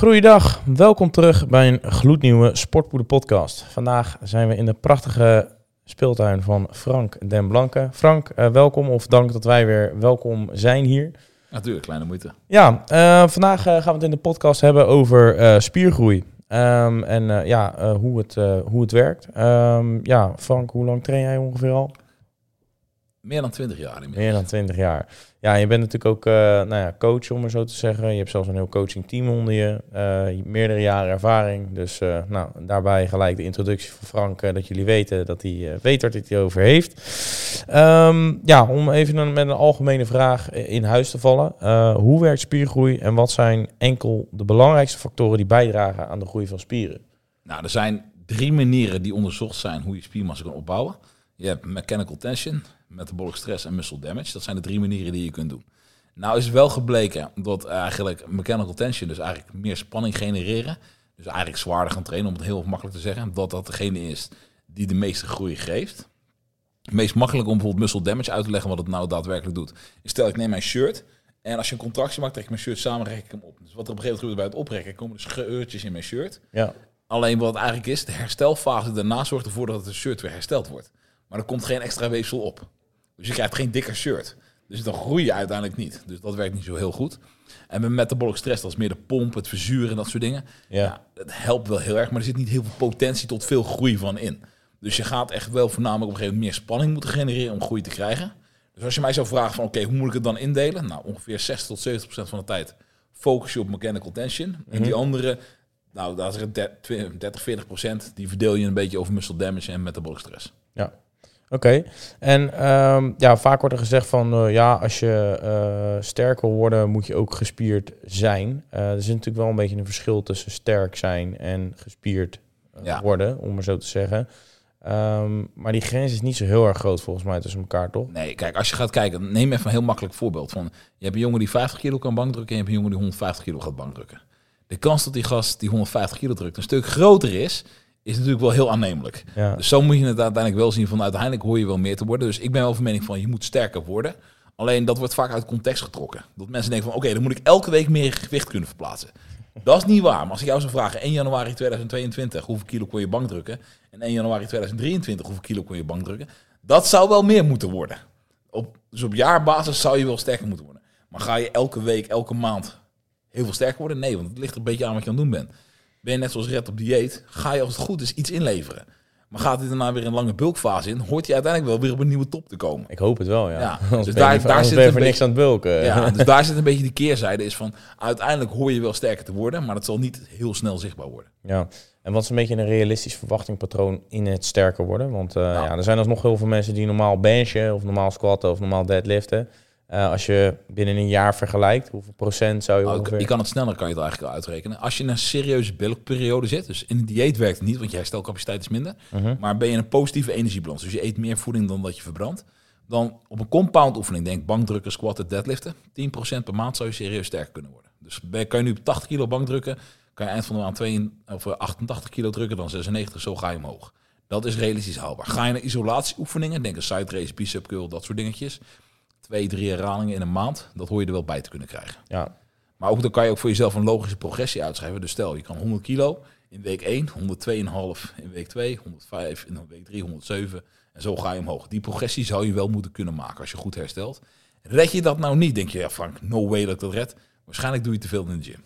Goeiedag, welkom terug bij een gloednieuwe Sportpoeder podcast. Vandaag zijn we in de prachtige speeltuin van Frank Den Blanke. Frank, eh, welkom of dank dat wij weer welkom zijn hier. Natuurlijk, kleine moeite. Ja, eh, vandaag eh, gaan we het in de podcast hebben over spiergroei. Ehm, en ja, hoe, het, hoe het werkt. Ehm, ja, Frank, hoe lang train jij ongeveer al? Meer dan 20 jaar inmiddels. Meer dan 20 jaar. Ja, je bent natuurlijk ook eh, nou ja, coach, om maar zo te zeggen. Je hebt zelfs een heel coachingteam onder je. eh, meerdere jaren ervaring. Dus eh, nou, daarbij gelijk de introductie van Frank, dat jullie weten dat hij weet waar hij het over heeft. Ehm, ja, om even een- met een algemene vraag in huis te vallen. Hoe werkt spiergroei en wat zijn enkel de belangrijkste factoren die bijdragen aan de groei van spieren? Nou, er zijn drie manieren die onderzocht zijn hoe je spiermassa kan opbouwen. Je hebt mechanical tension, metabolic stress en muscle damage. Dat zijn de drie manieren die je kunt doen. Nou is wel gebleken dat eigenlijk mechanical tension, dus eigenlijk meer spanning genereren, dus eigenlijk zwaarder gaan trainen, om het heel makkelijk te zeggen, dat dat degene is die de meeste groei geeft. Het meest makkelijk om bijvoorbeeld muscle damage uit te leggen wat het nou daadwerkelijk doet. Is stel ik neem mijn shirt en als je een contractie maakt, trek ik mijn shirt samen, rek ik hem op. Dus wat er op een gegeven moment gebeurt bij het oprekken, komen er scheurtjes in mijn shirt. Ja, Alleen wat het eigenlijk is, de herstelfase daarna zorgt ervoor dat het shirt weer hersteld wordt. Maar er komt geen extra weefsel op. Dus je krijgt geen dikker shirt. Dus dan groei je uiteindelijk niet. Dus dat werkt niet zo heel goed. En met metabolic stress, dat is meer de pomp, het verzuren en dat soort dingen. ja. Ja, het helpt wel heel erg, maar er zit niet heel veel potentie tot veel groei van in. Dus je gaat echt wel voornamelijk op een gegeven moment meer spanning moeten genereren om groei te krijgen. Dus als je mij zou vragen van oké, hoe moet ik het dan indelen? Nou, ongeveer 60 tot 70 procent van de tijd focus je op mechanical tension. En die andere, nou, dat is het 30, 40 procent, die verdeel je een beetje over muscle damage en metabolic stress. Ja, oké. En ehm, ja, vaak wordt er gezegd van eh, ja, als je eh, sterk wil worden, moet je ook gespierd zijn. Eh, er is natuurlijk wel een beetje een verschil tussen sterk zijn en gespierd Ja. worden, om maar zo te zeggen. Ehm, maar die grens is niet zo heel erg groot volgens mij tussen elkaar, toch? Nee, kijk, als je gaat kijken, neem even een heel makkelijk voorbeeld. Van, je hebt een jongen die 50 kilo kan bankdrukken en je hebt een jongen die 150 kilo gaat bankdrukken. De kans dat die gast die 150 kilo drukt een stuk groter is, is natuurlijk wel heel aannemelijk. Ja, Dus zo moet je het uiteindelijk wel zien van uiteindelijk hoor je wel meer te worden. Dus ik ben wel van mening van je moet sterker worden. Alleen dat wordt vaak uit context getrokken. Dat mensen denken van oké, dan moet ik elke week meer gewicht kunnen verplaatsen. Dat is niet waar. Maar als ik jou zou vragen 1 januari 2022 hoeveel kilo kon je bankdrukken en 1 januari 2023 hoeveel kilo kon je bankdrukken, dat zou wel meer moeten worden. Op, dus op jaarbasis zou je wel sterker moeten worden. Maar ga je elke week, elke maand heel veel sterker worden? Nee, want het ligt er een beetje aan wat je aan het doen bent. Ben je net zoals Red op dieet, ga je als het goed is iets inleveren. Maar gaat dit daarna weer een lange bulkfase in, hoort hij uiteindelijk wel weer op een nieuwe top te komen. ik hoop het wel, ja. Ja, dus daar- daar zit voor niks aan het bulken. Ja, dus daar zit een beetje die keerzijde is van, uiteindelijk hoor je wel sterker te worden, maar dat zal niet heel snel zichtbaar worden. Ja, en wat is een beetje een realistisch verwachtingpatroon in het sterker worden? Want eh, Nou. ja, er zijn alsnog heel veel mensen die normaal benchen of normaal squatten of normaal deadliften. Eh, als je binnen een jaar vergelijkt, hoeveel procent zou je Nou, ongeveer... je kan het sneller kan je het eigenlijk al uitrekenen. Als je in een serieuze bulkperiode zit, dus in een dieet werkt het niet, want je herstelcapaciteit is minder. Mhm. Maar ben je in een positieve energiebalans, dus je eet meer voeding dan dat je verbrandt, dan op een compound oefening, denk bankdrukken, squatten, deadliften, 10% per maand zou je serieus sterker kunnen worden. Dus kan je nu op 80 kilo bankdrukken, kan je eind van de maand 2, of eh, 88 kilo drukken, dan 96, zo ga je omhoog. Dat is realistisch haalbaar. Ga je naar isolatieoefeningen, denk een side race, bicep curl, dat soort dingetjes. Twee, drie herhalingen in een maand, dat hoor je er wel bij te kunnen krijgen. Ja, Maar ook dan kan je ook voor jezelf een logische progressie uitschrijven. Dus stel, je kan 100 kilo in week 1, 102,5 in week 2, 105 in week 3, 107. En zo ga je omhoog. Die progressie zou je wel moeten kunnen maken als je goed herstelt. Red je dat nou niet, denk je, ja Frank, no way dat ik dat red. Waarschijnlijk doe je te veel in de gym.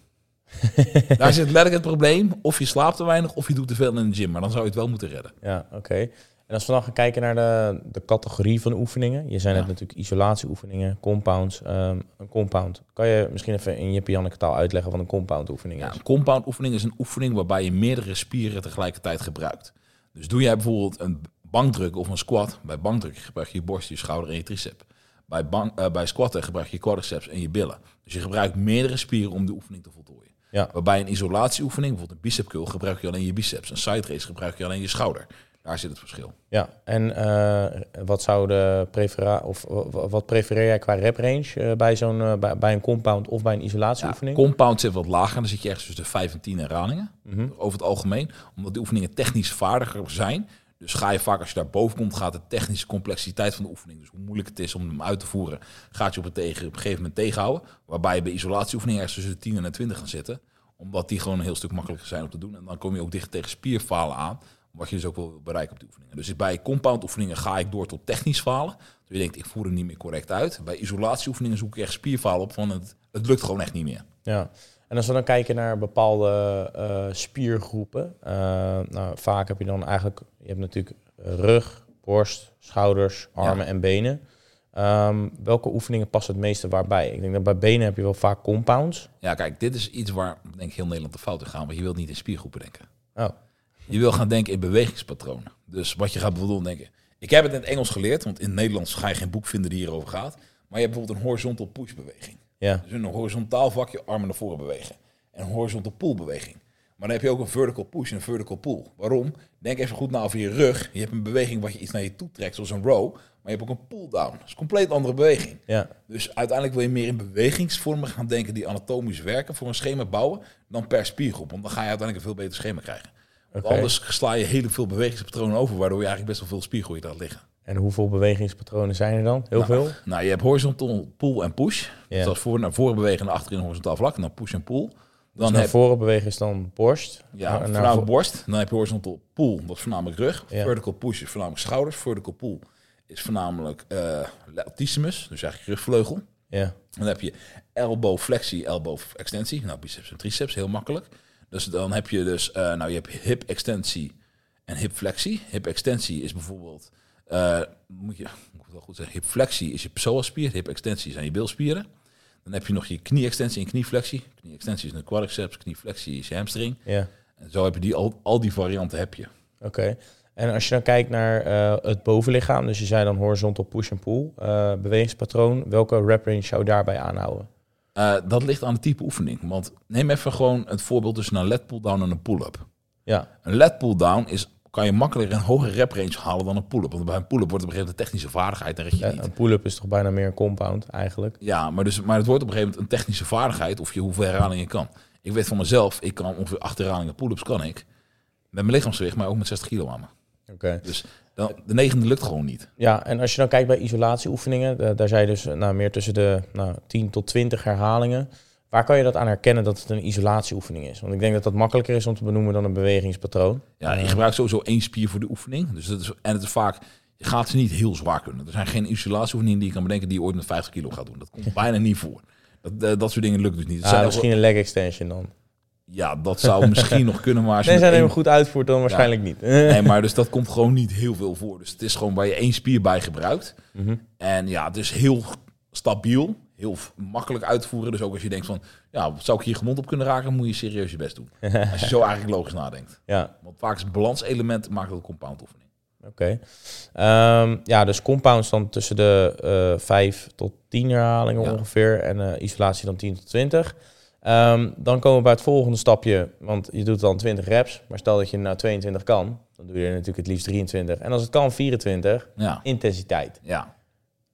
Daar zit letterlijk het probleem. Of je slaapt te weinig, of je doet te veel in de gym. Maar dan zou je het wel moeten redden. ja oké. En als we dan gaan kijken naar de, de categorie van oefeningen. Je zijn Ja. natuurlijk isolatieoefeningen, compounds. ehm, een compound. Kan je misschien even in Jip Janneke taal uitleggen wat een compound oefening Ja, is? een compound oefening is een oefening waarbij je meerdere spieren tegelijkertijd gebruikt. Dus doe jij bijvoorbeeld een bankdruk of een squat. Bij bankdruk gebruik je je borst, je schouder en je tricep. Bij, bank, eh, bij squatten gebruik je je quadriceps en je billen. Dus je gebruikt meerdere spieren om de oefening te voltooien. Ja. Waarbij een isolatieoefening, bijvoorbeeld een bicep curl, gebruik je alleen je biceps. Een side race gebruik je alleen je schouder. Daar zit het verschil. Ja, en eh, wat zou de prefera of wa- wa- wat prefereer jij qua rep range eh, bij zo'n eh, bij, bij een compound of bij een Ja, isolatieoefening? compound zit wat lager, dan zit je ergens tussen de 5 en 10 herhalingen. Mhm. over het algemeen. Omdat de oefeningen technisch vaardiger zijn. Dus ga je vaak, als je daar boven komt, gaat de technische complexiteit van de oefening. Dus hoe moeilijk het is om hem uit te voeren, gaat je op, het tegen, op een gegeven moment tegenhouden. Waarbij je bij isolatieoefeningen ergens tussen de 10 en de 20 gaan zitten. Omdat die gewoon een heel stuk makkelijker zijn om te doen. En dan kom je ook dicht tegen spierfalen aan. Wat je dus ook wil bereiken op die oefeningen. Dus bij compound oefeningen ga ik door tot technisch falen. Dus je denkt, ik voer hem niet meer correct uit. Bij isolatieoefeningen zoek ik echt spierfalen op van het, het lukt gewoon echt niet meer. Ja. En als we dan kijken naar bepaalde eh, spiergroepen, uh, nou, vaak heb je dan eigenlijk, je hebt natuurlijk rug, borst, schouders, armen en benen. Um, welke oefeningen passen het meeste waarbij? Ik denk dat bij benen heb je wel vaak compounds. Ja, kijk, dit is iets waar denk ik heel Nederland de fout in gaan, want je wilt niet in spiergroepen denken. Oh. Je wil gaan denken in bewegingspatronen. Dus wat je gaat bijvoorbeeld denken. Ik heb het in het Engels geleerd, want in het Nederlands ga je geen boek vinden die hierover gaat. Maar je hebt bijvoorbeeld een horizontal push beweging. Ja. Dus een horizontaal vakje armen naar voren bewegen. En een horizontal pull beweging. Maar dan heb je ook een vertical push en een vertical pull. Waarom? Denk even goed na over je rug. Je hebt een beweging wat je iets naar je toe trekt, zoals een row. Maar je hebt ook een pull-down. Dat is een compleet andere beweging. Ja. Dus uiteindelijk wil je meer in bewegingsvormen gaan denken die anatomisch werken voor een schema bouwen dan per spiergroep. Want dan ga je uiteindelijk een veel beter schema krijgen. Oké. anders sla je heel veel bewegingspatronen over, waardoor je eigenlijk best wel veel spiergroei laat liggen. En hoeveel bewegingspatronen zijn er dan? Heel Nou, veel? Nou, je hebt horizontal pull en push. Ja. Dat is voor naar voren bewegen en naar achteren in horizontaal vlak. En dan push en pull. Dan Dan naar heb voren bewegen is dan borst. ja, naar- naar vo- borst. Dan heb je horizontal pull, dat is voornamelijk rug. Ja. Vertical push is voornamelijk schouders. Vertical pull is voornamelijk eh latissimus, dus eigenlijk rugvleugel. Ja. Dan heb je elbow flexie, elbow extensie. Nou, biceps en triceps, heel makkelijk. Dus dan heb je dus, eh, nou je hebt hip extensie en hip flexie. Hip extensie is bijvoorbeeld, eh, moet je, moet ik het wel goed zeggen, hip flexie is je psoaspier, hip extensie zijn je bilspieren. Dan heb je nog je knie extensie en knieflexie. Knie extensie is een quadriceps, knieflexie is je hamstring. Ja. En zo heb je die, al, al die varianten heb je. Oké. En als je dan kijkt naar eh, het bovenlichaam, dus je zei dan horizontal push en pull, bewegingspatroon, welke rep range zou je daarbij aanhouden? Eh, dat ligt aan het type oefening. Want neem even gewoon het voorbeeld tussen een lat pull-down en een pull-up. Ja. Een lat pull-down is, kan je makkelijker een hogere rep range halen dan een pull-up. Want bij een pull-up wordt op een gegeven moment een technische vaardigheid en red je Ja, niet. een pull-up is toch bijna meer een compound eigenlijk? Ja, maar, dus, maar het wordt op een gegeven moment een technische vaardigheid of je hoeveel herhalingen kan. Ik weet van mezelf, ik kan ongeveer acht herhalingen pull-ups kan ik. Met mijn lichaamsgewicht, maar ook met 60 kilo aan me. Oké. Dus dan, de negende lukt gewoon niet. Ja, en als je dan kijkt bij isolatieoefeningen, da- daar zei je dus eh, nou, meer tussen de nou, 10 tot 20 herhalingen. Waar kan je dat aan herkennen dat het een isolatieoefening is? Want ik denk dat dat makkelijker is om te benoemen dan een bewegingspatroon. Ja, je gebruikt sowieso één spier voor de oefening. Dus dat is, en het is vaak, je gaat ze niet heel zwaar kunnen. Er zijn geen isolatieoefeningen die je kan bedenken die je ooit met 50 kilo gaat doen. Dat komt bijna niet voor. Dat, eh, dat soort dingen lukt dus niet. Ah, zijn ook- misschien een leg extension dan. Ja, dat zou misschien nog kunnen, maar als je Nee, één- hem goed uitvoert, dan waarschijnlijk niet. Nee, maar dus dat komt gewoon niet heel veel voor. Dus het is gewoon waar je één spier bij gebruikt. Mhm. En ja, het is heel stabiel, heel makkelijk uit te voeren. Dus ook als je denkt van, ja, zou ik hier gewond op kunnen raken, moet je serieus je best doen. Als je zo eigenlijk logisch nadenkt. Ja, Want vaak is het balanselement maakt het een compound oefening. oké. Ehm, ja, dus compounds dan tussen de eh 5 tot 10 herhalingen Ja. ongeveer. En eh, isolatie dan 10 tot 20. Ehm, dan komen we bij het volgende stapje. Want je doet dan 20 reps. Maar stel dat je nou 22 kan. Dan doe je er natuurlijk het liefst 23. En als het kan 24, Ja, intensiteit. ja.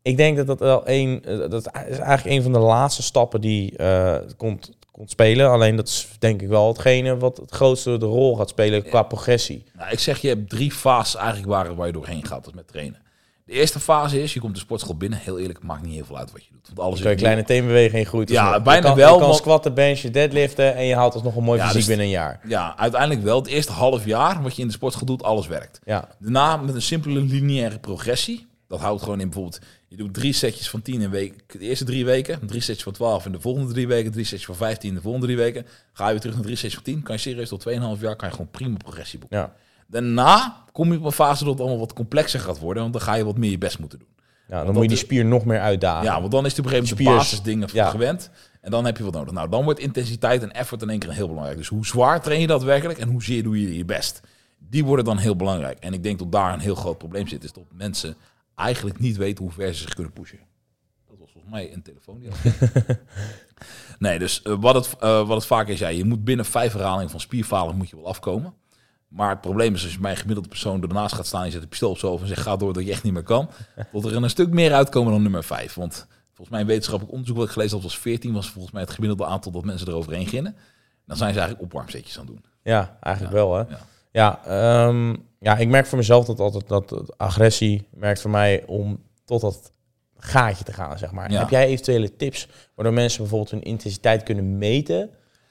Ik denk dat dat wel een, eh, dat is eigenlijk een van de laatste stappen die eh, komt, komt spelen. Alleen dat is denk ik wel hetgene wat het grootste de rol gaat spelen qua progressie. Nou, ik zeg, je hebt drie fases eigenlijk waar, waar je doorheen gaat, met trainen. De eerste fase is, je komt de sportschool binnen. Heel eerlijk, het maakt niet heel veel uit wat je doet. Want alles Dus kan je is kleine teenbeweging groeit. Ja, bijna je kan, wel, Je kan want- squatten, benchen, deadliften en je haalt alsnog een mooi Ja, fysiek dus- binnen een jaar. Ja, uiteindelijk wel. Het eerste half jaar wat je in de sportschool doet, alles werkt. Ja, Daarna met een simpele lineaire progressie. Dat houdt gewoon in bijvoorbeeld, je doet drie setjes van 10 in week, de eerste drie weken, drie setjes van 12 in de volgende drie weken, drie setjes van 15 in de volgende drie weken. Ga je weer terug naar drie setjes van 10, kan je serieus tot 2,5 jaar kan je gewoon prima progressie boeken. ja. Daarna kom je op een fase dat het allemaal wat complexer gaat worden, want dan ga je wat meer je best moeten doen. ja dan moet je die spier nog meer uitdagen. Ja, want dan is het op een gegeven moment de is- basisdingen ja. gewend. En dan heb je wat nodig. Nou, dan wordt intensiteit en effort in één keer heel belangrijk. Dus hoe zwaar train je daadwerkelijk en hoezeer doe je je best? Die worden dan heel belangrijk. En ik denk dat daar een heel groot probleem zit. Is dat mensen eigenlijk niet weten hoe ver ze zich kunnen pushen. Dat was volgens mij een telefoon. Die nee, dus eh, wat, het, eh, wat het vaak is, ja, je moet binnen vijf herhalingen van spierfalen moet je wel afkomen. Maar het probleem is als je bij een gemiddelde persoon ernaast gaat staan, je zet een pistool op zo en zegt ga door dat je echt niet meer kan. Dat er een stuk meer uitkomen dan nummer 5. Want volgens mij een wetenschappelijk onderzoek wat ik gelezen had was 14, was volgens mij het gemiddelde aantal dat mensen eroverheen gingen. Dan zijn ze eigenlijk opwarmzetjes aan het doen. Ja, eigenlijk Ja, wel hè. ja. Ja, ehm, ja, ik merk voor mezelf dat altijd dat, agressie merkt voor mij om tot dat gaatje te gaan, zeg maar. Ja. Heb jij eventuele tips waardoor mensen bijvoorbeeld hun intensiteit kunnen meten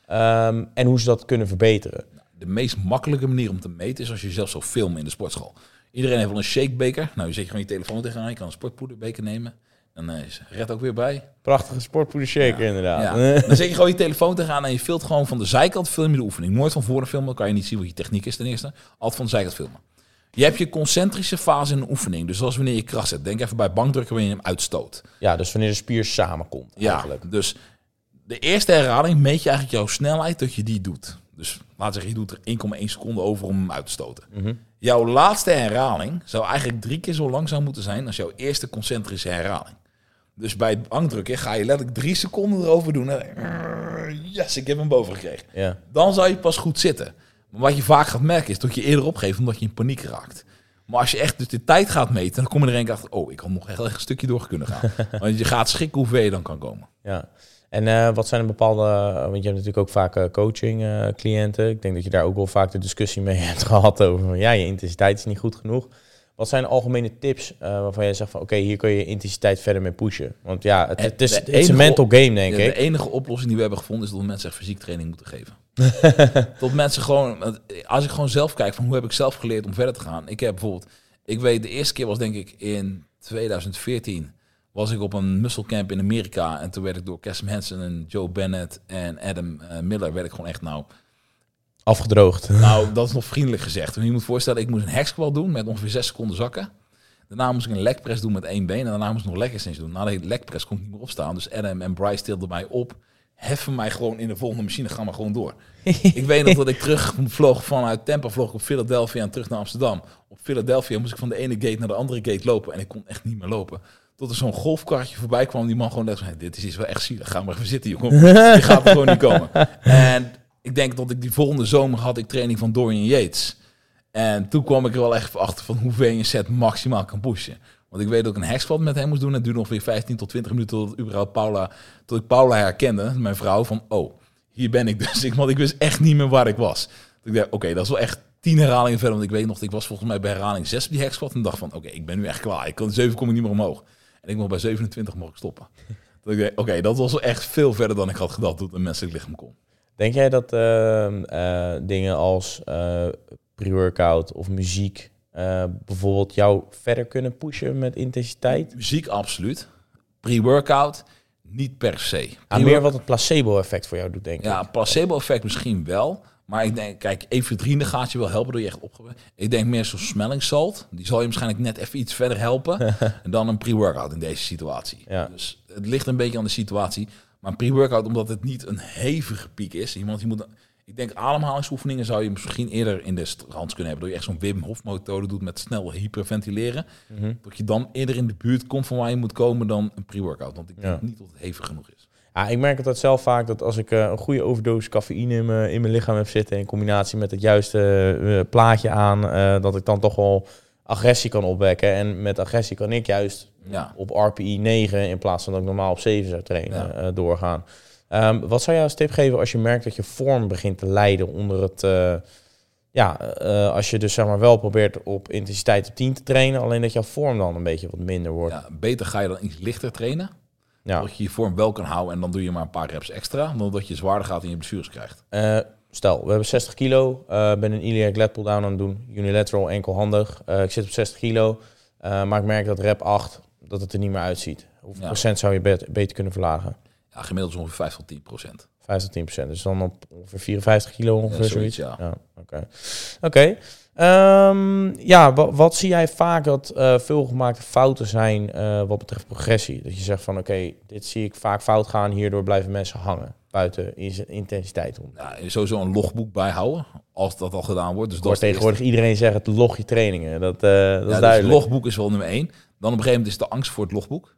Ehm, en hoe ze dat kunnen verbeteren. De meest makkelijke manier om te meten is als je jezelf zo filmen in de sportschool. Iedereen heeft wel een shakebeker. Nou, je zet je gewoon je telefoon tegenaan. Je kan een sportpoederbeker nemen. Dan uh, is Red ook weer bij. Prachtige sportpoeder shaker inderdaad. Ja. Dan zet je gewoon je telefoon tegenaan en je filmt gewoon van de zijkant film je de oefening. Nooit van voren filmen, dan kan je niet zien wat je techniek is ten eerste. Altijd van de zijkant filmen. Je hebt je concentrische fase in een oefening. Dus zoals wanneer je kracht zet. Denk even bij bankdrukken wanneer je hem uitstoot. Ja, dus wanneer de spier samenkomt. Ja, eigenlijk. dus de eerste herhaling meet je eigenlijk jouw snelheid dat je die doet. Dus laat zeggen, je doet er 1,1 seconde over om hem uit te stoten. Mhm. Jouw laatste herhaling zou eigenlijk drie keer zo langzaam moeten zijn als jouw eerste concentrische herhaling. Dus bij het bankdrukken ga je letterlijk drie seconden erover doen. En, yes, ik heb hem boven gekregen. Ja. Dan zou je pas goed zitten. Maar wat je vaak gaat merken is dat je eerder opgeeft omdat je in paniek raakt. Maar als je echt dus de tijd gaat meten, dan kom je er een keer achter, oh, ik had nog heel erg een stukje door kunnen gaan. Want je gaat schikken hoe ver je dan kan komen. Ja. En uh, wat zijn de bepaalde, want je hebt natuurlijk ook vaak uh, coaching uh, cliënten. Ik denk dat je daar ook wel vaak de discussie mee hebt gehad over, ja, je intensiteit is niet goed genoeg. Wat zijn algemene tips waarvan je zegt van, oké, okay, hier kun je intensiteit verder mee pushen? Want ja, het, het is, een mental game, denk de, ik. De enige oplossing die we hebben gevonden is dat mensen echt fysiek training moeten geven. Tot mensen gewoon, als ik gewoon zelf kijk van hoe heb ik zelf geleerd om verder te gaan. Ik heb bijvoorbeeld, ik weet de eerste keer was denk ik in 2014 was ik op een muscle camp in Amerika en toen werd ik door Cassim Hansen en Joe Bennett en Adam uh, Miller werd ik gewoon echt nou afgedroogd. Nou, dat is nog vriendelijk gezegd. Je moet voorstellen, ik moest een hexsquat doen met ongeveer 6 seconden zakken. Daarna moest ik een leg press doen met één been en daarna moest ik nog leg extension doen. Na de leg press kon ik niet meer opstaan, dus Adam en Bryce stilden mij op heffen mij gewoon in de volgende machine, gaan maar gewoon door. ik weet nog dat ik terug vloog vanuit Tampa, vloog ik op Philadelphia en terug naar Amsterdam. Op Philadelphia moest ik van de ene gate naar de andere gate lopen en ik kon echt niet meer lopen. Tot er zo'n golfkartje voorbij kwam, die man gewoon net zei, dit is iets wel echt zielig, ga maar even zitten jongen. Je gaat er gewoon niet komen. En ik denk dat ik die volgende zomer had ik training van Dorian Yates. En toen kwam ik er wel echt achter van hoe ver je een set maximaal kan pushen. Want ik weet dat ik een hexpad met hem moest doen. Het duurde ongeveer 15 tot 20 minuten tot, überhaupt Paula, tot ik Paula herkende, mijn vrouw, van oh, hier ben ik dus. Ik, want ik wist echt niet meer waar ik was. Dus ik dacht, oké, dat is wel echt tien herhalingen verder. Want ik weet nog, ik was volgens mij bij herhaling 6 op die hexpad en dacht van oké, ik ben nu echt klaar. Ik kan 7 kom ik niet meer omhoog. En ik mocht bij 27 mocht stoppen. Ik oké, dat was echt veel verder dan ik had gedacht dat een menselijk lichaam kon. Denk jij dat uh, uh, dingen als uh, pre-workout of muziek uh, bijvoorbeeld jou verder kunnen pushen met intensiteit? Muziek absoluut. Pre-workout niet per se. Ah, meer wat het placebo-effect voor jou doet, denk ja, ik. Ja, placebo-effect misschien wel. Maar ik denk, kijk, efedrine gaat je wel helpen door je echt opgewerkt. Ik denk meer zo'n smellingsalt. Die zal je waarschijnlijk net even iets verder helpen dan een pre-workout in deze situatie. Ja. Dus het ligt een beetje aan de situatie. Maar een pre-workout, omdat het niet een hevige piek is. Iemand die moet ik denk ademhalingsoefeningen zou je misschien eerder in de strand kunnen hebben. Dat je echt zo'n Wim Hof methode doet met snel hyperventileren. Mm -hmm. Dat je dan eerder in de buurt komt van waar je moet komen dan een pre-workout. Want ik denk Ja. niet dat het hevig genoeg is. Ja, ik merk het zelf vaak dat als ik eh, een goede overdosis cafeïne in mijn, in mijn lichaam heb zitten... in combinatie met het juiste eh, plaatje aan... eh, dat ik dan toch wel agressie kan opwekken. En met agressie kan ik juist Ja. op RPI 9... in plaats van dat ik normaal op 7 zou trainen, Ja. doorgaan. Ehm, wat zou jij als tip geven als je merkt dat je vorm begint te lijden onder het... ja, als je dus zeg maar wel probeert op intensiteit op 10 te trainen... alleen dat jouw vorm dan een beetje wat minder wordt. Ja, beter ga je dan iets lichter trainen. Ja. Dat je je vorm wel kan houden en dan doe je maar een paar reps extra. Dan dat je zwaarder gaat en je blessures krijgt. Eh, stel, we hebben 60 kilo. eh ben een iliac lat pull down aan het doen. Unilateral, enkelhandig. Eh ik zit op 60 kilo. maar ik merk dat rep 8, dat het er niet meer uitziet. Hoeveel Ja. procent zou je bet- beter kunnen verlagen? Ja, gemiddeld is ongeveer 5 tot 10 procent. 5 tot 10 procent. Dus dan op ongeveer 54 kilo ongeveer Ja, zoiets. zoiets, ja. oké. Oké. Ehm, ja, wa- wat zie jij vaak dat eh veelgemaakte fouten zijn eh, wat betreft progressie? Dat je zegt van oké, dit zie ik vaak fout gaan. Hierdoor blijven mensen hangen buiten in zijn intensiteit om. Ja, sowieso een logboek bijhouden, als dat al gedaan wordt. Dus dat tegenwoordig iedereen zeggen, het log je trainingen. Dat, eh, dat Ja, is dus duidelijk. logboek is wel nummer één. Dan op een gegeven moment is de angst voor het logboek.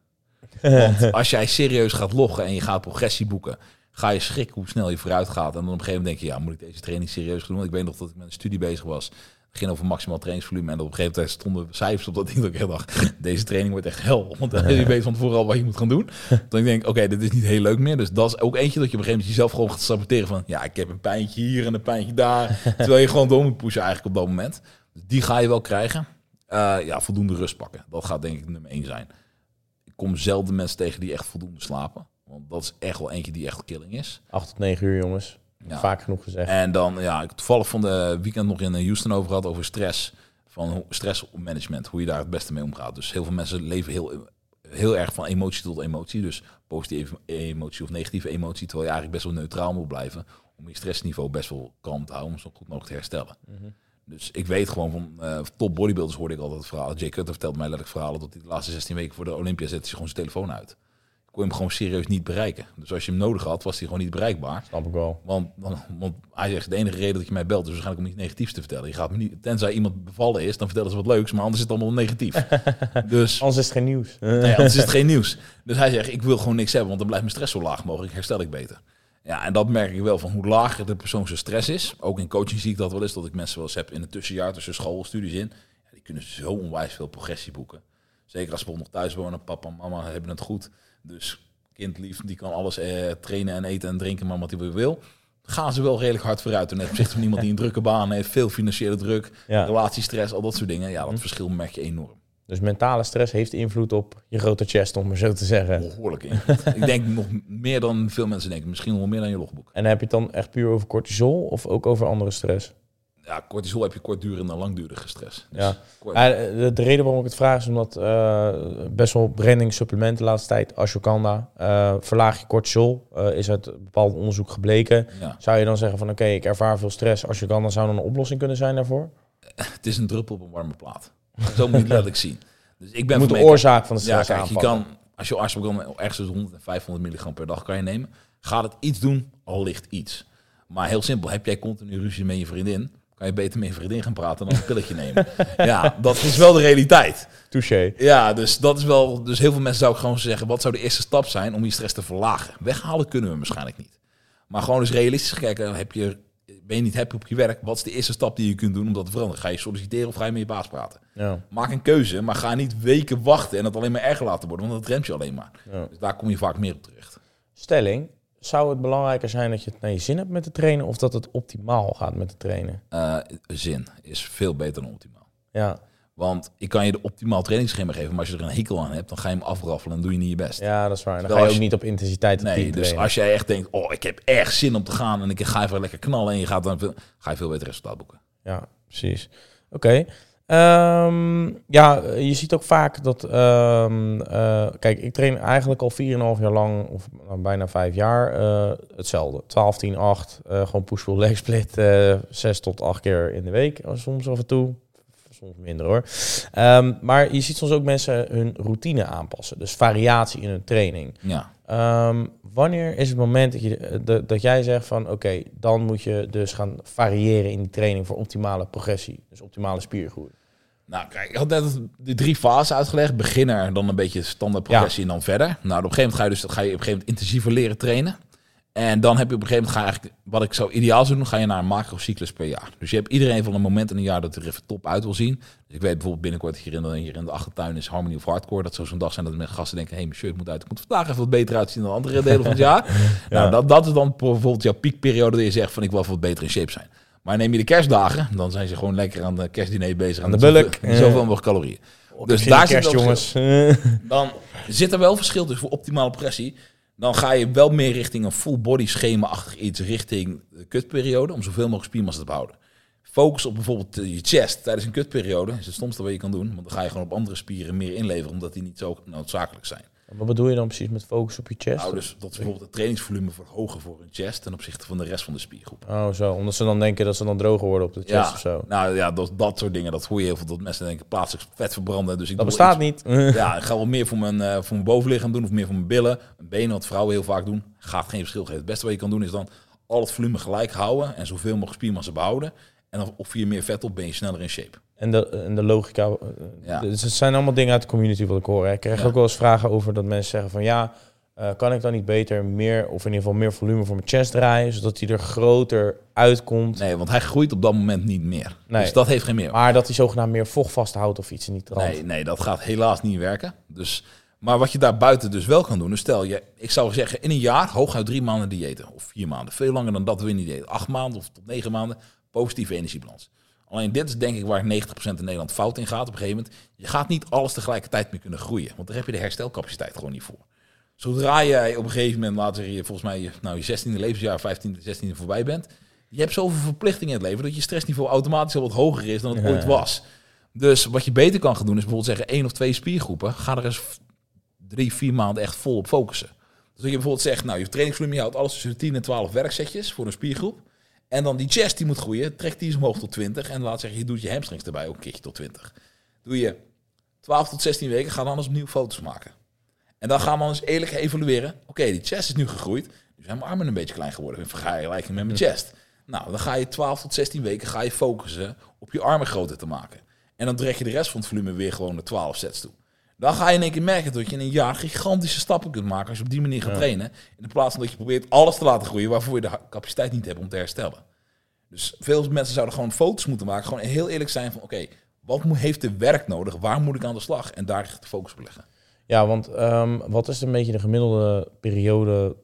Want als jij serieus gaat loggen en je gaat progressie boeken, ga je schrikken hoe snel je vooruit gaat. En dan op een gegeven moment denk je, ja, moet ik deze training serieus doen? Want ik weet nog dat ik met een studie bezig was. Het ging over maximaal trainingsvolume. En op een gegeven moment stonden cijfers op dat ding. Dat ik echt dacht, deze training wordt echt hel. Want dan je weet van tevoren al wat je moet gaan doen. Dan ik denk, oké, dit is niet heel leuk meer. Dus dat is ook eentje dat je op een gegeven moment jezelf gewoon gaat saboteren. Van, ja, ik heb een pijntje hier en een pijntje daar. Terwijl je gewoon door moet pushen eigenlijk op dat moment. Dus die ga je wel krijgen. Eh, ja, voldoende rust pakken. Dat gaat denk ik nummer één zijn. Ik kom zelden mensen tegen die echt voldoende slapen. Want dat is echt wel eentje die echt killing is. 8 tot 9 uur, jongens. Ja. Vaak genoeg gezegd. En dan, ja, ik toevallig van de weekend nog in Houston over gehad over stress. Van stressmanagement, hoe je daar het beste mee omgaat. Dus heel veel mensen leven heel, heel erg van emotie tot emotie. Dus positieve emotie of negatieve emotie. Terwijl je eigenlijk best wel neutraal moet blijven. Om je stressniveau best wel kalm te houden. Om zo goed mogelijk te herstellen. Mhm. Dus ik weet gewoon van eh, top bodybuilders hoorde ik altijd het verhaal. Jay Cutter vertelt mij letterlijk verhalen dat hij de laatste 16 weken voor de Olympia zette hij gewoon zijn telefoon uit. Kon hem gewoon serieus niet bereiken. Dus als je hem nodig had, was hij gewoon niet bereikbaar. Snap ik wel. Want, want hij zegt, de enige reden dat je mij belt is waarschijnlijk om iets negatiefs te vertellen. Je gaat me niet, tenzij iemand bevallen is, dan vertellen ze wat leuks, maar anders is het allemaal negatief. dus Anders is het geen nieuws. nee, anders is het geen nieuws. Dus hij zegt, ik wil gewoon niks hebben, want dan blijft mijn stress zo laag mogelijk, herstel ik beter. Ja, en dat merk ik wel van hoe lager de persoon zijn stress is. Ook in coaching zie ik dat wel eens, dat ik mensen wel eens heb in het tussenjaar tussen schoolstudies in. Ja, die kunnen zo onwijs veel progressie boeken. Zeker als ze nog thuis wonen, papa en mama hebben het goed. Dus kind lief, die kan alles eh, trainen en eten en drinken, maar wat hij wil. Gaan ze wel redelijk hard vooruit. En ten opzichte van iemand die een drukke baan heeft, veel financiële druk, Ja. relatiestress, al dat soort dingen. Ja, dat verschil merk je enorm. Dus mentale stress heeft invloed op je grote chest, om maar zo te zeggen. Behoorlijk in. ik denk nog meer dan veel mensen denken. Misschien wel meer dan je logboek. En heb je het dan echt puur over cortisol of ook over andere stress? Ja, cortisol heb je kortdurende en langdurige stress. Dus Ja. kort- Ja, de, de reden waarom ik het vraag is omdat eh, best wel branding supplementen de laatste tijd, ashwagandha, eh verlaag je cortisol, eh, is uit bepaald onderzoek gebleken. ja. Zou je dan zeggen van oké, ik ervaar veel stress, ashwagandha zou dan een oplossing kunnen zijn daarvoor? Het is een druppel op een warme plaat. Zo moet je het letterlijk zien. Dus ik Je ben moet van de oorzaak van de Ja, stress kijk, je kan, als je ashwagandha ergens tussen 100 en 500 milligram per dag kan je nemen, gaat het iets doen, al ligt iets. Maar heel simpel, heb jij continu ruzie met je vriendin, kan je beter met je vriendin gaan praten dan een pilletje nemen. ja, dat is wel de realiteit. Touché. Ja, dus dat is wel. Dus heel veel mensen zou ik gewoon zeggen: wat zou de eerste stap zijn om je stress te verlagen? Weghalen kunnen we waarschijnlijk niet. Maar gewoon eens realistisch kijken: heb je, ben je niet happy op je werk? Wat is de eerste stap die je kunt doen om dat te veranderen? Ga je solliciteren of ga je met je baas praten? Ja. Maak een keuze, maar ga niet weken wachten en het alleen maar erger laten worden, want dat remt je alleen maar. Ja. Dus daar kom je vaak meer op terecht. Stelling, zou het belangrijker zijn dat je het naar je zin hebt met het trainen of dat het optimaal gaat met het trainen? Eh, zin is veel beter dan optimaal. Ja, Want ik kan je de optimaal trainingsschema geven, maar als je er een hekel aan hebt, dan ga je hem afraffelen en doe je niet je best. ja dat is waar. En dan Terwijl ga je ook je- niet op intensiteit en Nee, dus als jij echt denkt, oh, ik heb echt zin om te gaan en ik ga even lekker knallen en je gaat dan veel, ga je veel beter resultaat boeken. Ja, precies. Oké. Ehm, ja, je ziet ook vaak dat... ehm, eh, kijk, ik train eigenlijk al 4,5 jaar lang, of bijna 5 jaar, eh, hetzelfde. 12, 10, 8. eh, gewoon push-pull leg split. eh 6 tot 8 keer in de week. eh, Soms af en toe. Soms minder hoor. Ehm, maar je ziet soms ook mensen hun routine aanpassen. Dus variatie in hun training. Ja, wanneer is het moment dat, je, eh, dat, dat jij zegt van oké, dan moet je dus gaan variëren in die training voor optimale progressie, dus optimale spiergroei. Nou kijk, ik had net de drie fasen uitgelegd. Beginner, dan een beetje standaard progressie en dan verder. Nou, op een gegeven moment ga je dus ga je op een gegeven moment intensiever leren trainen. En dan heb je op een gegeven moment, ga je eigenlijk, wat ik zou ideaal zou doen, ga je naar een macrocyclus per jaar. Dus je hebt iedereen van een moment in een jaar dat er even top uit wil zien. Dus ik weet bijvoorbeeld binnenkort hier in de, hier in de achtertuin is Harmony of Hardcore. Dat zou zo'n dag zijn dat mensen gasten denken, hé, hey, mijn shirt moet uit. Ik moet vandaag even wat beter uitzien dan andere delen van het jaar. Nou, dat, dat is dan bijvoorbeeld jouw piekperiode dat je zegt van ik wil wat beter in shape zijn. Maar neem je de kerstdagen, dan zijn ze gewoon lekker aan de kerstdiner bezig. Aan de bulk. Zoveel, zoveel mogelijk calorieën. Dus daar zit kerst, wel jongens. Dan zit er wel verschil tussen voor optimale progressie. Dan ga je wel meer richting een full body schema-achtig iets, richting de kutperiode, om zoveel mogelijk spiermassa te behouden. Focus op bijvoorbeeld eh, je chest tijdens een kutperiode is het stomste wat je kan doen, want dan ga je gewoon op andere spieren meer inleveren, omdat die niet zo noodzakelijk zijn. Wat bedoel je dan precies met focus op je chest? Nou, dus dat bijvoorbeeld het trainingsvolume verhogen voor hun chest ten opzichte van de rest van de spiergroep. Oh, zo. Omdat ze dan denken dat ze dan droger worden op de chest Ja, of zo. nou ja, dat, dat soort dingen, dat hoor je heel veel, dat mensen denken plaatselijk vet verbranden. Dus ik Dat bestaat iets- niet. Ja, ik ga wel meer voor mijn, eh, voor mijn bovenlichaam doen of meer voor mijn billen. Mijn benen, wat vrouwen heel vaak doen, gaat geen verschil geven. Het beste wat je kan doen is dan al het volume gelijk houden en zoveel mogelijk spiermassa behouden. En dan of je meer vet op, ben je sneller in shape. En de, en de logica. eh, Ja. Dus het zijn allemaal dingen uit de community wat ik hoor. hè. Ik krijg Ja. ook wel eens vragen over dat mensen zeggen van ja, eh, kan ik dan niet beter meer, of in ieder geval meer volume voor mijn chest draaien, zodat hij er groter uitkomt. Nee, want hij groeit op dat moment niet meer. Nee. Dus dat heeft geen meer. Maar dat hij zogenaamd meer vocht vasthoudt of iets in trant. Nee, nee, dat gaat helaas niet werken. Dus, maar wat je daar buiten dus wel kan doen, dus stel je, ik zou zeggen in een jaar hooguit drie maanden diëten. Of vier maanden. Veel langer dan dat je niet diëten. Acht maanden of tot negen maanden positieve energiebalans. Alleen dit is denk ik waar 90% in Nederland fout in gaat op een gegeven moment. Je gaat niet alles tegelijkertijd meer kunnen groeien. Want daar heb je de herstelcapaciteit gewoon niet voor. Zodra jij op een gegeven moment, laten we je volgens mij, je- nou je 16e levensjaar, 15e, 16e voorbij bent, je hebt zoveel verplichtingen in het leven dat je stressniveau automatisch al wat hoger is dan het Ja. ooit was. Dus wat je beter kan gaan doen is bijvoorbeeld zeggen één of twee spiergroepen, ga er eens drie, vier maanden echt vol op focussen. Dus dat je bijvoorbeeld zegt, nou je trainingsvolume, je houdt alles tussen 10 en 12 werksetjes voor een spiergroep. En dan die chest die moet groeien, trek die eens omhoog tot 20. En laat zeggen, je doet je hamstrings erbij ook een keertje tot 20. Doe je 12 tot 16 weken, ga dan eens opnieuw foto's maken. En dan gaan we eens eerlijk evalueren. Oké, die chest is nu gegroeid. Nu zijn mijn armen een beetje klein geworden in vergelijking met mijn chest. Nou, dan ga je 12 tot 16 weken ga je focussen op je armen groter te maken. En dan trek je de rest van het volume weer gewoon naar 12 sets toe. Dan ga je in één keer merken dat je in een jaar gigantische stappen kunt maken als je op die manier gaat Ja. trainen. In plaats van dat je probeert alles te laten groeien waarvoor je de capaciteit niet hebt om te herstellen. Dus veel mensen zouden gewoon foto's moeten maken. Gewoon heel eerlijk zijn van oké, wat heeft de werk nodig? Waar moet ik aan de slag? En daar de focus op leggen. Ja, want ehm, wat is een beetje de gemiddelde periode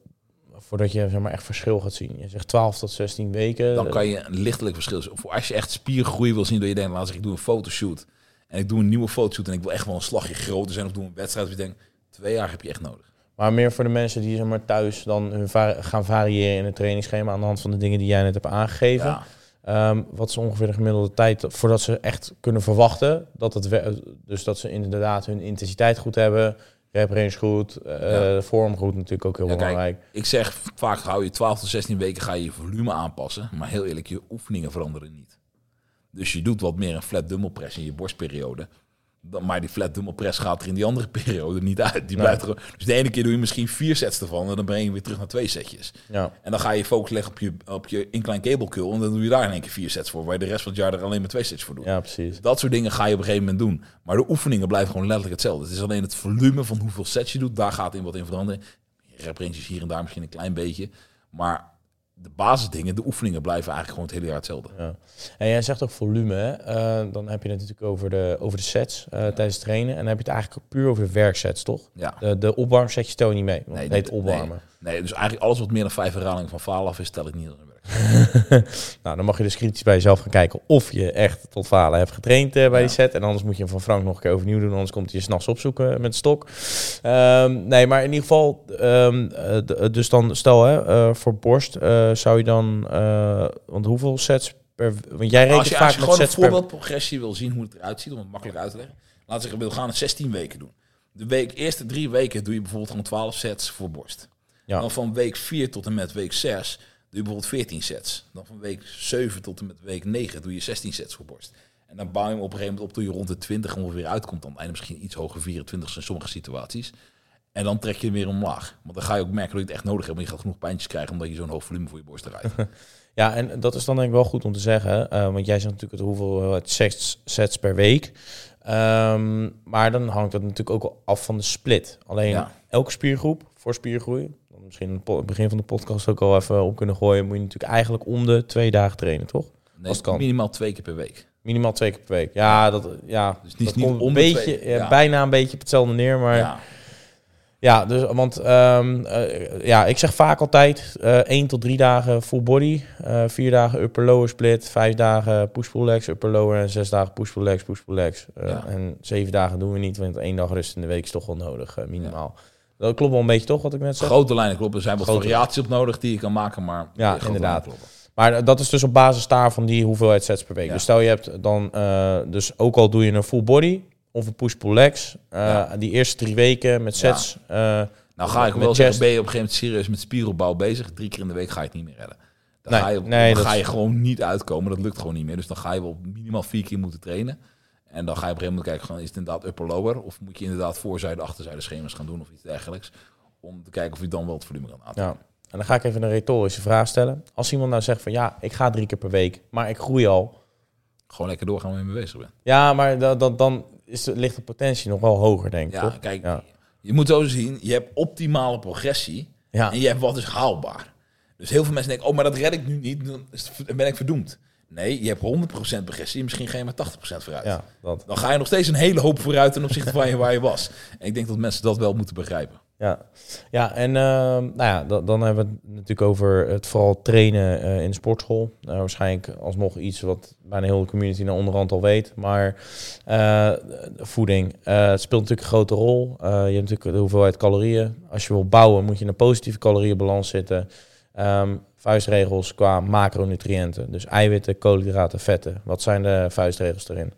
voordat je zeg maar, echt verschil gaat zien? Je zegt 12 tot 16 weken. Dan kan je een lichtelijk verschil zien. Als je echt spiergroei wil zien, dat je denkt, laat ik doe een fotoshoot. En ik doe een nieuwe fotoshoot en ik wil echt wel een slagje groter zijn of doe een wedstrijd. Of je denkt, twee jaar heb je echt nodig. Maar meer voor de mensen die zeg maar, thuis dan hun va- gaan variëren in het trainingsschema aan de hand van de dingen die jij net hebt aangegeven. Ja. Ehm, wat is ongeveer de gemiddelde tijd voordat ze echt kunnen verwachten dat het dus dat ze inderdaad hun intensiteit goed hebben, rep range goed, eh, Ja. vorm goed natuurlijk ook heel Ja, kijk, belangrijk. Ik zeg vaak, hou je 12 tot 16 weken ga je je volume aanpassen. Maar heel eerlijk, je oefeningen veranderen niet. Dus je doet wat meer een flat dumbbell press in je borstperiode. Dan- Maar die flat dumbbell press gaat er in die andere periode niet uit. Die Nee. blijft er, dus de ene keer doe je misschien vier sets ervan en dan breng je weer terug naar twee setjes. Ja. En dan ga je focus leggen op je, op je incline cable curl. En dan doe je daar in één keer vier sets voor. Waar je de rest van het jaar er alleen maar twee sets voor doet. ja, precies. Dat soort dingen ga je op een gegeven moment doen. Maar de oefeningen blijven gewoon letterlijk hetzelfde. Het is alleen het volume van hoeveel sets je doet. Daar gaat in wat in veranderen. Rep ranges hier en daar misschien een klein beetje. Maar de basisdingen, de oefeningen blijven eigenlijk gewoon het hele jaar hetzelfde. Ja. En jij zegt ook volume, hè? Eh, dan heb je het natuurlijk over de, over de sets eh, tijdens het trainen. En dan heb je het eigenlijk puur over de werksets, toch? Ja. De, de opwarmsetjes stel je niet mee, want Nee, het heet dat- opwarmen. Nee, dus eigenlijk alles wat meer dan vijf herhalingen van falen af is, tel ik niet. nou, dan mag je dus kritisch bij jezelf gaan kijken of je echt tot falen hebt getraind eh, bij Ja. die set. En anders moet je hem van Frank nog een keer overnieuw doen, anders komt hij je s'nachts opzoeken met de stok. Ehm, nee, maar in ieder geval, ehm, eh, dus dan stel hè, eh, voor borst eh, zou je dan, eh, want hoeveel sets per, want jij rekent Als je, vaak als je met gewoon een sets per... voorbeeldprogressie wil zien hoe het eruit ziet, om het makkelijk uit te leggen. Laten we zeggen, we gaan het 16 weken doen. De week, eerste drie weken doe je bijvoorbeeld gewoon 12 sets voor borst. Ja. Dan van week 4 tot en met week 6 doe je bijvoorbeeld 14 sets. Dan van week 7 tot en met week 9 doe je 16 sets voor borst. En dan bouw je hem op een gegeven moment op tot je rond de 20 ongeveer uitkomt. Dan einde misschien iets hoger, 24 in sommige situaties. En dan trek je hem weer omlaag. Want dan ga je ook merken dat je het echt nodig hebt. Want je gaat genoeg pijntjes krijgen omdat je zo'n hoog volume voor je borst hebt. Ja, en dat is dan denk ik wel goed om te zeggen. eh, want jij zegt natuurlijk het hoeveelheid sets, sets per week. Ehm, maar dan hangt het natuurlijk ook af van de split. Alleen Ja. elke spiergroep voor spiergroei, misschien in het begin van de podcast ook al even op kunnen gooien, moet je natuurlijk eigenlijk om de twee dagen trainen, toch? Nee, Als het kan. minimaal twee keer per week. Minimaal twee keer per week. Ja, dat, ja, Dus niet- dat niet komt om een beetje, twee, ja, ja. bijna een beetje op hetzelfde neer. Maar ja, dus, want ehm, eh, ja, ik zeg vaak altijd eh 1 tot 3 dagen full body, eh 4 dagen upper lower split, 5 dagen push pull legs, upper lower en 6 dagen push pull legs, push pull legs. Ja. En 7 dagen doen we niet, want één dag rust in de week is toch wel nodig, minimaal. Dat klopt wel een beetje toch wat ik net zeg? grote lijnen kloppen. Er zijn wat Grote variaties op nodig die je kan maken, maar Ja, inderdaad. Maar dat is dus op basis daarvan die hoeveelheid sets per week. Ja. Dus stel je hebt dan, dus ook al doe je een full body of een push pull legs, eh, Ja. die eerste drie weken met sets. eh, Nou ga ik Met wel zeggen, ben je op een gegeven moment serieus met spieropbouw bezig. Drie keer in de week ga je het niet meer redden. Dan, Nee, ga, je, nee, dan dat ga je gewoon niet uitkomen. Dat lukt gewoon niet meer. Dus dan ga je wel minimaal vier keer moeten trainen. En dan ga je op een gegeven moment kijken, is het inderdaad upper-lower? Of moet je inderdaad voorzijde, achterzijde schema's gaan doen of iets dergelijks. Om te kijken of je dan wel het volume kan aanpakken. Ja, en dan ga ik even een retorische vraag stellen. Als iemand nou zegt van ja, ik ga drie keer per week, maar ik groei al. Gewoon lekker doorgaan waar je mee bezig bent. Ja, maar dan, dan, dan is ligt de potentie nog wel hoger, denk ik, Ja, toch? kijk, Ja. je moet zo zien, je hebt optimale progressie. Ja, En je hebt wat is haalbaar. Dus heel veel mensen denken, oh, maar dat red ik nu niet, dan ben ik verdoemd. Nee, je hebt 100% progressie, misschien ga je maar 80% vooruit. ja dat. Dan ga je nog steeds een hele hoop vooruit ten opzichte van waar je was. En ik denk dat mensen dat wel moeten begrijpen. Ja, ja en ehm, nou ja, dan, hebben we het natuurlijk over het vooral trainen eh, in de sportschool. Nou, waarschijnlijk alsnog iets wat bijna heel de community naar onderhand al weet. Maar eh, voeding, eh, speelt natuurlijk een grote rol. je hebt natuurlijk de hoeveelheid calorieën. Als je wil bouwen, moet je in een positieve calorieënbalans zitten. Ehm, vuistregels qua macronutriënten. Dus eiwitten, koolhydraten, vetten. Wat zijn de vuistregels erin?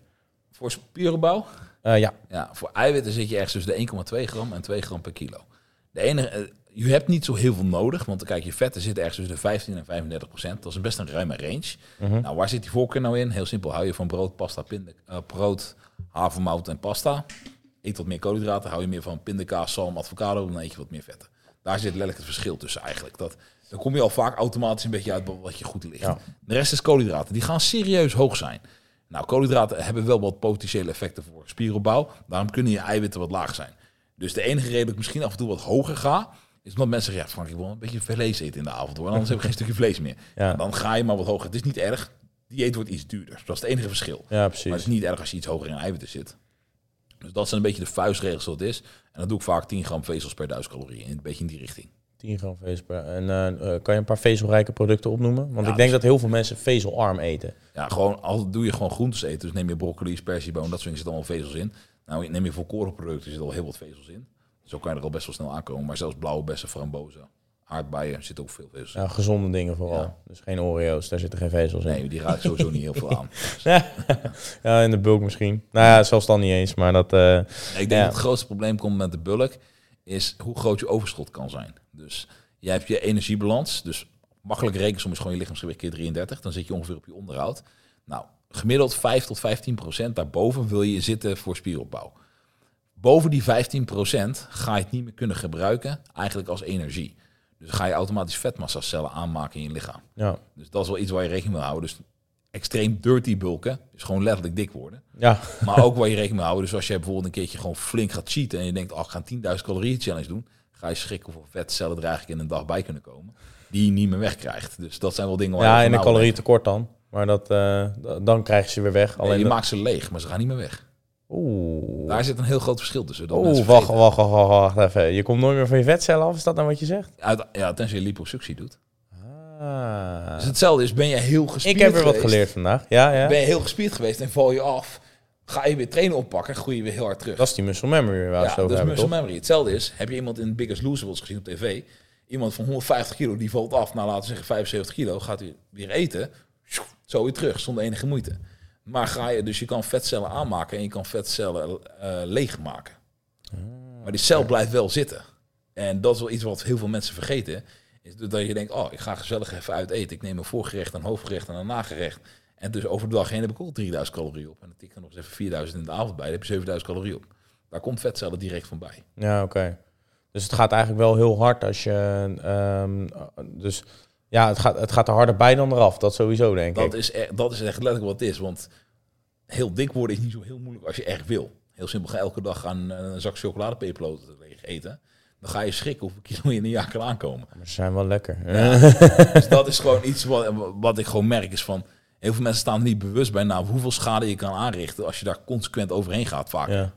Voor spierenbouw? Uh, ja. ja. Voor eiwitten zit je ergens tussen de 1,2 gram en 2 gram per kilo. De enige, eh, je hebt niet zo heel veel nodig, want dan kijk je vetten zitten ergens tussen de 15 en 35 procent. Dat is best een ruime range. Mhm. Nou, waar zit die voorkeur nou in? Heel simpel, hou je van brood, pasta, pinde, uh, brood, havermout en pasta. Eet wat meer koolhydraten, hou je meer van pindakaas, zalm, avocado, dan eet je wat meer vetten. Daar zit letterlijk het verschil tussen eigenlijk. Dat, dan kom je al vaak automatisch een beetje uit wat je goed ligt. De rest is koolhydraten. Die gaan serieus hoog zijn. Nou, koolhydraten hebben wel wat potentiële effecten voor spieropbouw. Daarom kunnen je eiwitten wat laag zijn. Dus de enige reden dat ik misschien af en toe wat hoger ga, is omdat mensen zeggen, ja Frank, ik wil een beetje vlees eten in de avond hoor. Anders heb ik geen stukje vlees meer. Ja. Dan ga je maar wat hoger. Het is niet erg. Dieet wordt iets duurder. Dat is het enige verschil. Ja, precies. Maar het is niet erg als je iets hoger in eiwitten zit. Dus dat zijn een beetje de vuistregels wat het is. En dan doe ik vaak 10 gram vezels per duizend calorieën. Een beetje in die richting. 10 gram vezel. En uh, kan je een paar vezelrijke producten opnoemen? Want ik denk dat heel veel mensen vezelarm eten. Ja, gewoon al doe je gewoon groentes eten. Dus neem je broccoli, spersieboon, dat soort dingen zitten allemaal vezels in. Nou, neem je volkorenproducten, zit al heel wat vezels in. Zo kan je er al best wel snel aankomen. Maar zelfs blauwe bessen, frambozen, aardbeien zit ook veel vezels Ja, gezonde dingen vooral. Dus geen Oreo's, daar zitten geen vezels in. Nee, die raakt sowieso niet heel veel aan. ja, in de bulk misschien. Nou ja, zelfs dan niet eens, maar dat... Uh, ik denk dat het grootste probleem komt met de bulk, is hoe groot je overschot kan zijn. Dus jij hebt je energiebalans, dus makkelijk rekensom is gewoon je lichaamsgewicht keer 33, dan zit je ongeveer op je onderhoud. Nou, gemiddeld 5 tot 15 procent daarboven wil je zitten voor spieropbouw. Boven die 15 procent ga je het niet meer kunnen gebruiken, eigenlijk als energie. Dus ga je automatisch vetmassacellen aanmaken in je lichaam. Ja. Dus dat is wel iets waar je rekening mee houden. Dus extreem dirty bulken, is gewoon letterlijk dik worden. Ja. Maar ook waar je rekening mee houden. Dus als je bijvoorbeeld een keertje gewoon flink gaat cheaten en je denkt, oh, ik ga 10.000 calorieën challenge doen, ga je schrikken hoeveel vetcellen er eigenlijk in een dag bij kunnen komen, die je niet meer wegkrijgt. Dus dat zijn wel dingen waar Ja, in een calorietekort dan. Maar dat, uh, dan krijg je ze weer weg. Alleen je maakt ze leeg, maar ze gaan niet meer weg. Oeh. Daar zit een heel groot verschil tussen. Oeh, wacht, wacht, wacht, wacht, even. Je komt nooit meer van je vetcellen af, is dat nou wat je zegt? Ja, ja tenzij je liposuctie doet. Ah. Dus hetzelfde is, ben je heel gespierd Ik heb er wat geleerd vandaag, ja, ja. Ben je heel gespierd geweest en val je af, ga je weer trainen oppakken, groei je weer heel hard terug. Dat is die muscle memory waar ja, zo dat is muscle memory. Hetzelfde is, heb je iemand in Biggest Loser gezien op tv, iemand van 150 kilo, die valt af, nou laten we zeggen 75 kilo, gaat hij weer eten, zo weer terug, zonder enige moeite. Maar ga je, dus je kan vetcellen aanmaken en je kan vetcellen uh, leegmaken. maar die cel blijft wel zitten. En dat is wel iets wat heel veel mensen vergeten. Is dat je denkt, oh, ik ga gezellig even uit eten. Ik neem een voorgerecht, een hoofdgerecht en een nagerecht. En dus over de dag heen heb ik ook 3000 calorieën op. En dan tik ik er nog eens even 4000 in de avond bij. Dan heb je 7000 calorieën op. Daar komt vetcellen direct van bij. Ja, oké. Dus het gaat eigenlijk wel heel hard als je... Um, dus ja, het gaat, het gaat er harder bij dan eraf. Dat sowieso, denk dat ik. Is echt, dat is echt letterlijk wat het is. Want heel dik worden is niet zo heel moeilijk als je echt wil. Heel simpel, ga elke dag aan een zak chocoladepepernoten eten. Dan ga je schrikken hoeveel kilo je in een jaar kan aankomen. Maar ze zijn wel lekker. Ja, dus dat is gewoon iets wat, wat ik gewoon merk is van... Heel veel mensen staan er niet bewust bij nou, hoeveel schade je kan aanrichten als je daar consequent overheen gaat vaak. Ja.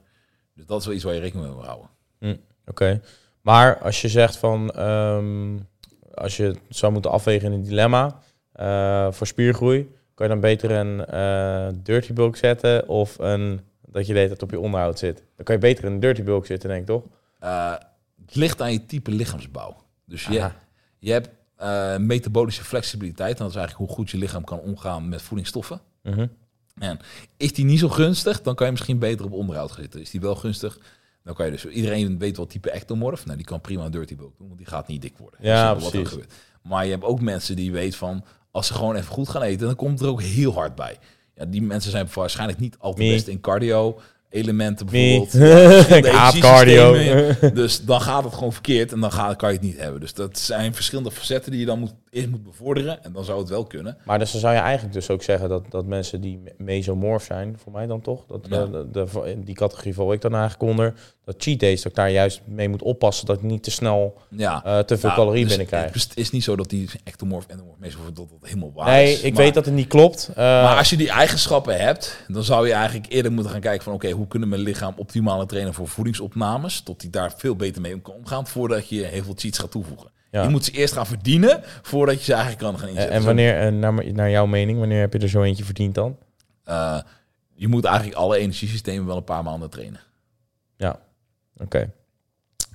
Dus dat is wel iets waar je rekening mee moet houden. Hm, Oké. Maar als je zegt van, um, als je het zou moeten afwegen in een dilemma uh, voor spiergroei, kan je dan beter een uh, dirty bulk zetten of een dat je weet dat op je onderhoud zit? Dan kan je beter in een dirty bulk zitten, denk ik toch? Uh, het ligt aan je type lichaamsbouw. Dus je, je hebt uh, metabolische flexibiliteit. En dat is eigenlijk hoe goed je lichaam kan omgaan met voedingsstoffen. -hmm. En is die niet zo gunstig, dan kan je misschien beter op onderhoud gaan zitten. Is die wel gunstig, dan kan je dus... Iedereen weet wat type ectomorf. Nou, die kan prima een dirty bulk doen, want die gaat niet dik worden. Ja, wat er gebeurt. Maar je hebt ook mensen die weten van... Als ze gewoon even goed gaan eten, dan komt er ook heel hard bij. Ja, die mensen zijn waarschijnlijk niet altijd best in cardio elementen bijvoorbeeld. haat cardio. dus dan gaat het gewoon verkeerd en dan gaat, kan je het niet hebben. Dus dat zijn verschillende facetten die je dan moet, eerst moet bevorderen. En dan zou het wel kunnen. Maar dus dan zou je eigenlijk dus ook zeggen dat, dat mensen die mesomorf zijn, voor mij dan toch, dat, Ja. de, de, die categorie val ik dan eigenlijk onder, dat cheat days, dat ik daar juist mee moet oppassen dat ik niet te snel Ja. eh, te veel Ja, calorieën dus binnenkrijg. Het is niet zo dat die ectomorf en meestal dat dat helemaal waar Nee, is. ik Maar- weet dat het niet klopt. eh, Maar als je die eigenschappen hebt, dan zou je eigenlijk eerder moeten gaan kijken van oké, hoe hoe kunnen mijn lichaam optimale trainen voor voedingsopnames, tot hij daar veel beter mee kan omgaan, voordat je heel veel cheats gaat toevoegen. Ja. Je moet ze eerst gaan verdienen, voordat je ze eigenlijk kan gaan En, inzetten. en wanneer, eh, naar, naar jouw mening, wanneer heb je er zo eentje verdiend dan? Eh, je moet eigenlijk alle energiesystemen wel een paar maanden trainen. Oké.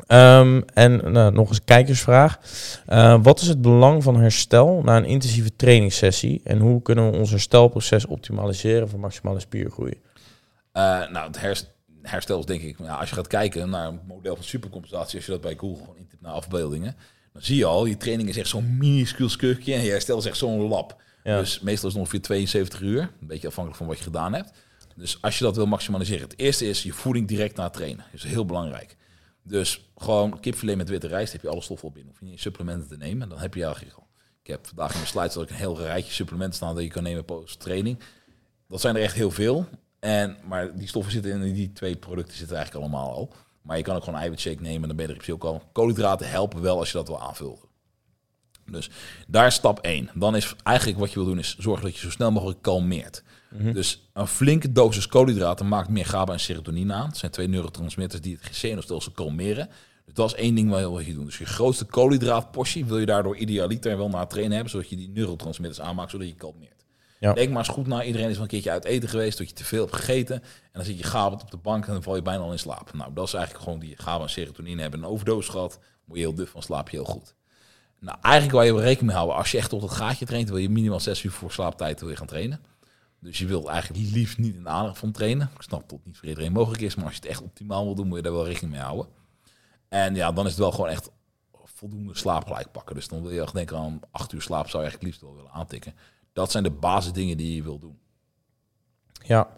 Ehm, en nou, nog eens een kijkersvraag. Eh, wat is het belang van herstel na een intensieve trainingssessie? En hoe kunnen we ons herstelproces optimaliseren voor maximale spiergroei? Nou, het herst- herstel is denk ik, ja, als je gaat kijken naar een model van supercompensatie, als je dat bij Google gewoon intipt naar afbeeldingen, dan zie je al, je training is echt zo'n minuscuul skukje en je herstel is echt zo'n lab. Ja. Dus meestal is het ongeveer 72 uur, een beetje afhankelijk van wat je gedaan hebt. Dus als je dat wil maximaliseren, het eerste is je voeding direct na het trainen. Dat is heel belangrijk. Dus gewoon kipfilet met witte rijst heb je alle stoffen al binnen. Hoef je niet supplementen te nemen, dan heb je eigenlijk al. Ik heb vandaag in mijn slides ook een heel rijtje supplementen staan dat je kan nemen post training. Dat zijn er echt heel veel. En, maar die stoffen zitten in die twee producten zitten eigenlijk allemaal al. Maar je kan ook gewoon een eiwitshake nemen, dan ben je er ook al. Koolhydraten helpen wel als je dat wil aanvullen. Dus daar is stap 1. Dan is eigenlijk wat je wil doen is zorgen dat je zo snel mogelijk kalmeert. Dus een flinke dosis koolhydraten maakt meer GABA en serotonine aan. Het zijn twee neurotransmitters die het zenuwstelsel kalmeren. Dus dat is één ding wat wat je doet. Dus je grootste koolhydraatportie wil je daardoor idealiter wel na trainen hebben, zodat je die neurotransmitters aanmaakt, zodat je kalmeert. Ja. Denk maar eens goed na. Iedereen is wel een keertje uit eten geweest, dat je te veel hebt gegeten. En dan zit je gabend op de bank en dan val je bijna al in slaap. Nou, dat is eigenlijk gewoon die GABA en serotonine hebben een overdosis gehad. Word je heel duf van, slaap je heel goed. Nou, eigenlijk waar je wel rekening mee houden, als je echt tot het gaatje traint, wil je minimaal 6 uur voor slaaptijd wil je gaan trainen. Dus je wilt eigenlijk liefst niet in de aandacht van trainen. Ik snap dat niet voor iedereen mogelijk is, maar als je het echt optimaal wil doen, moet je daar wel rekening mee houden. En ja, dan is het wel gewoon echt voldoende slaap gelijk pakken. Dus dan wil je echt denken aan 8 uur slaap, zou je eigenlijk liefst wel willen aantikken. Dat zijn de basisdingen die je wil doen. Ja,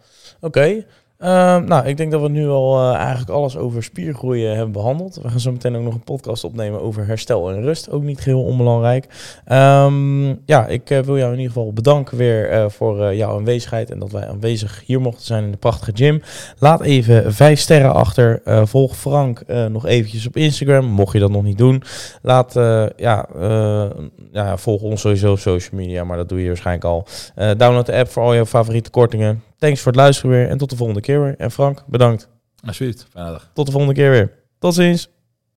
oké. Ehm, nou, ik denk dat we nu al eh, eigenlijk alles over spiergroei hebben behandeld. We gaan zo meteen ook nog een podcast opnemen over herstel en rust. Ook niet geheel onbelangrijk. Ehm, ja, ik eh, wil jou in ieder geval bedanken weer eh, voor jouw aanwezigheid. En dat wij aanwezig hier mochten zijn in de prachtige gym. Laat even vijf sterren achter. Volg Frank nog eventjes op Instagram, mocht je dat nog niet doen. Laat, ja, ja, volg ons sowieso op social media, maar dat doe je waarschijnlijk al. Download de app voor al je favoriete kortingen. Thanks voor het luisteren weer en tot de volgende keer weer. En Frank, bedankt. Alsjeblieft, fijne dag. Tot de volgende keer weer. Tot ziens.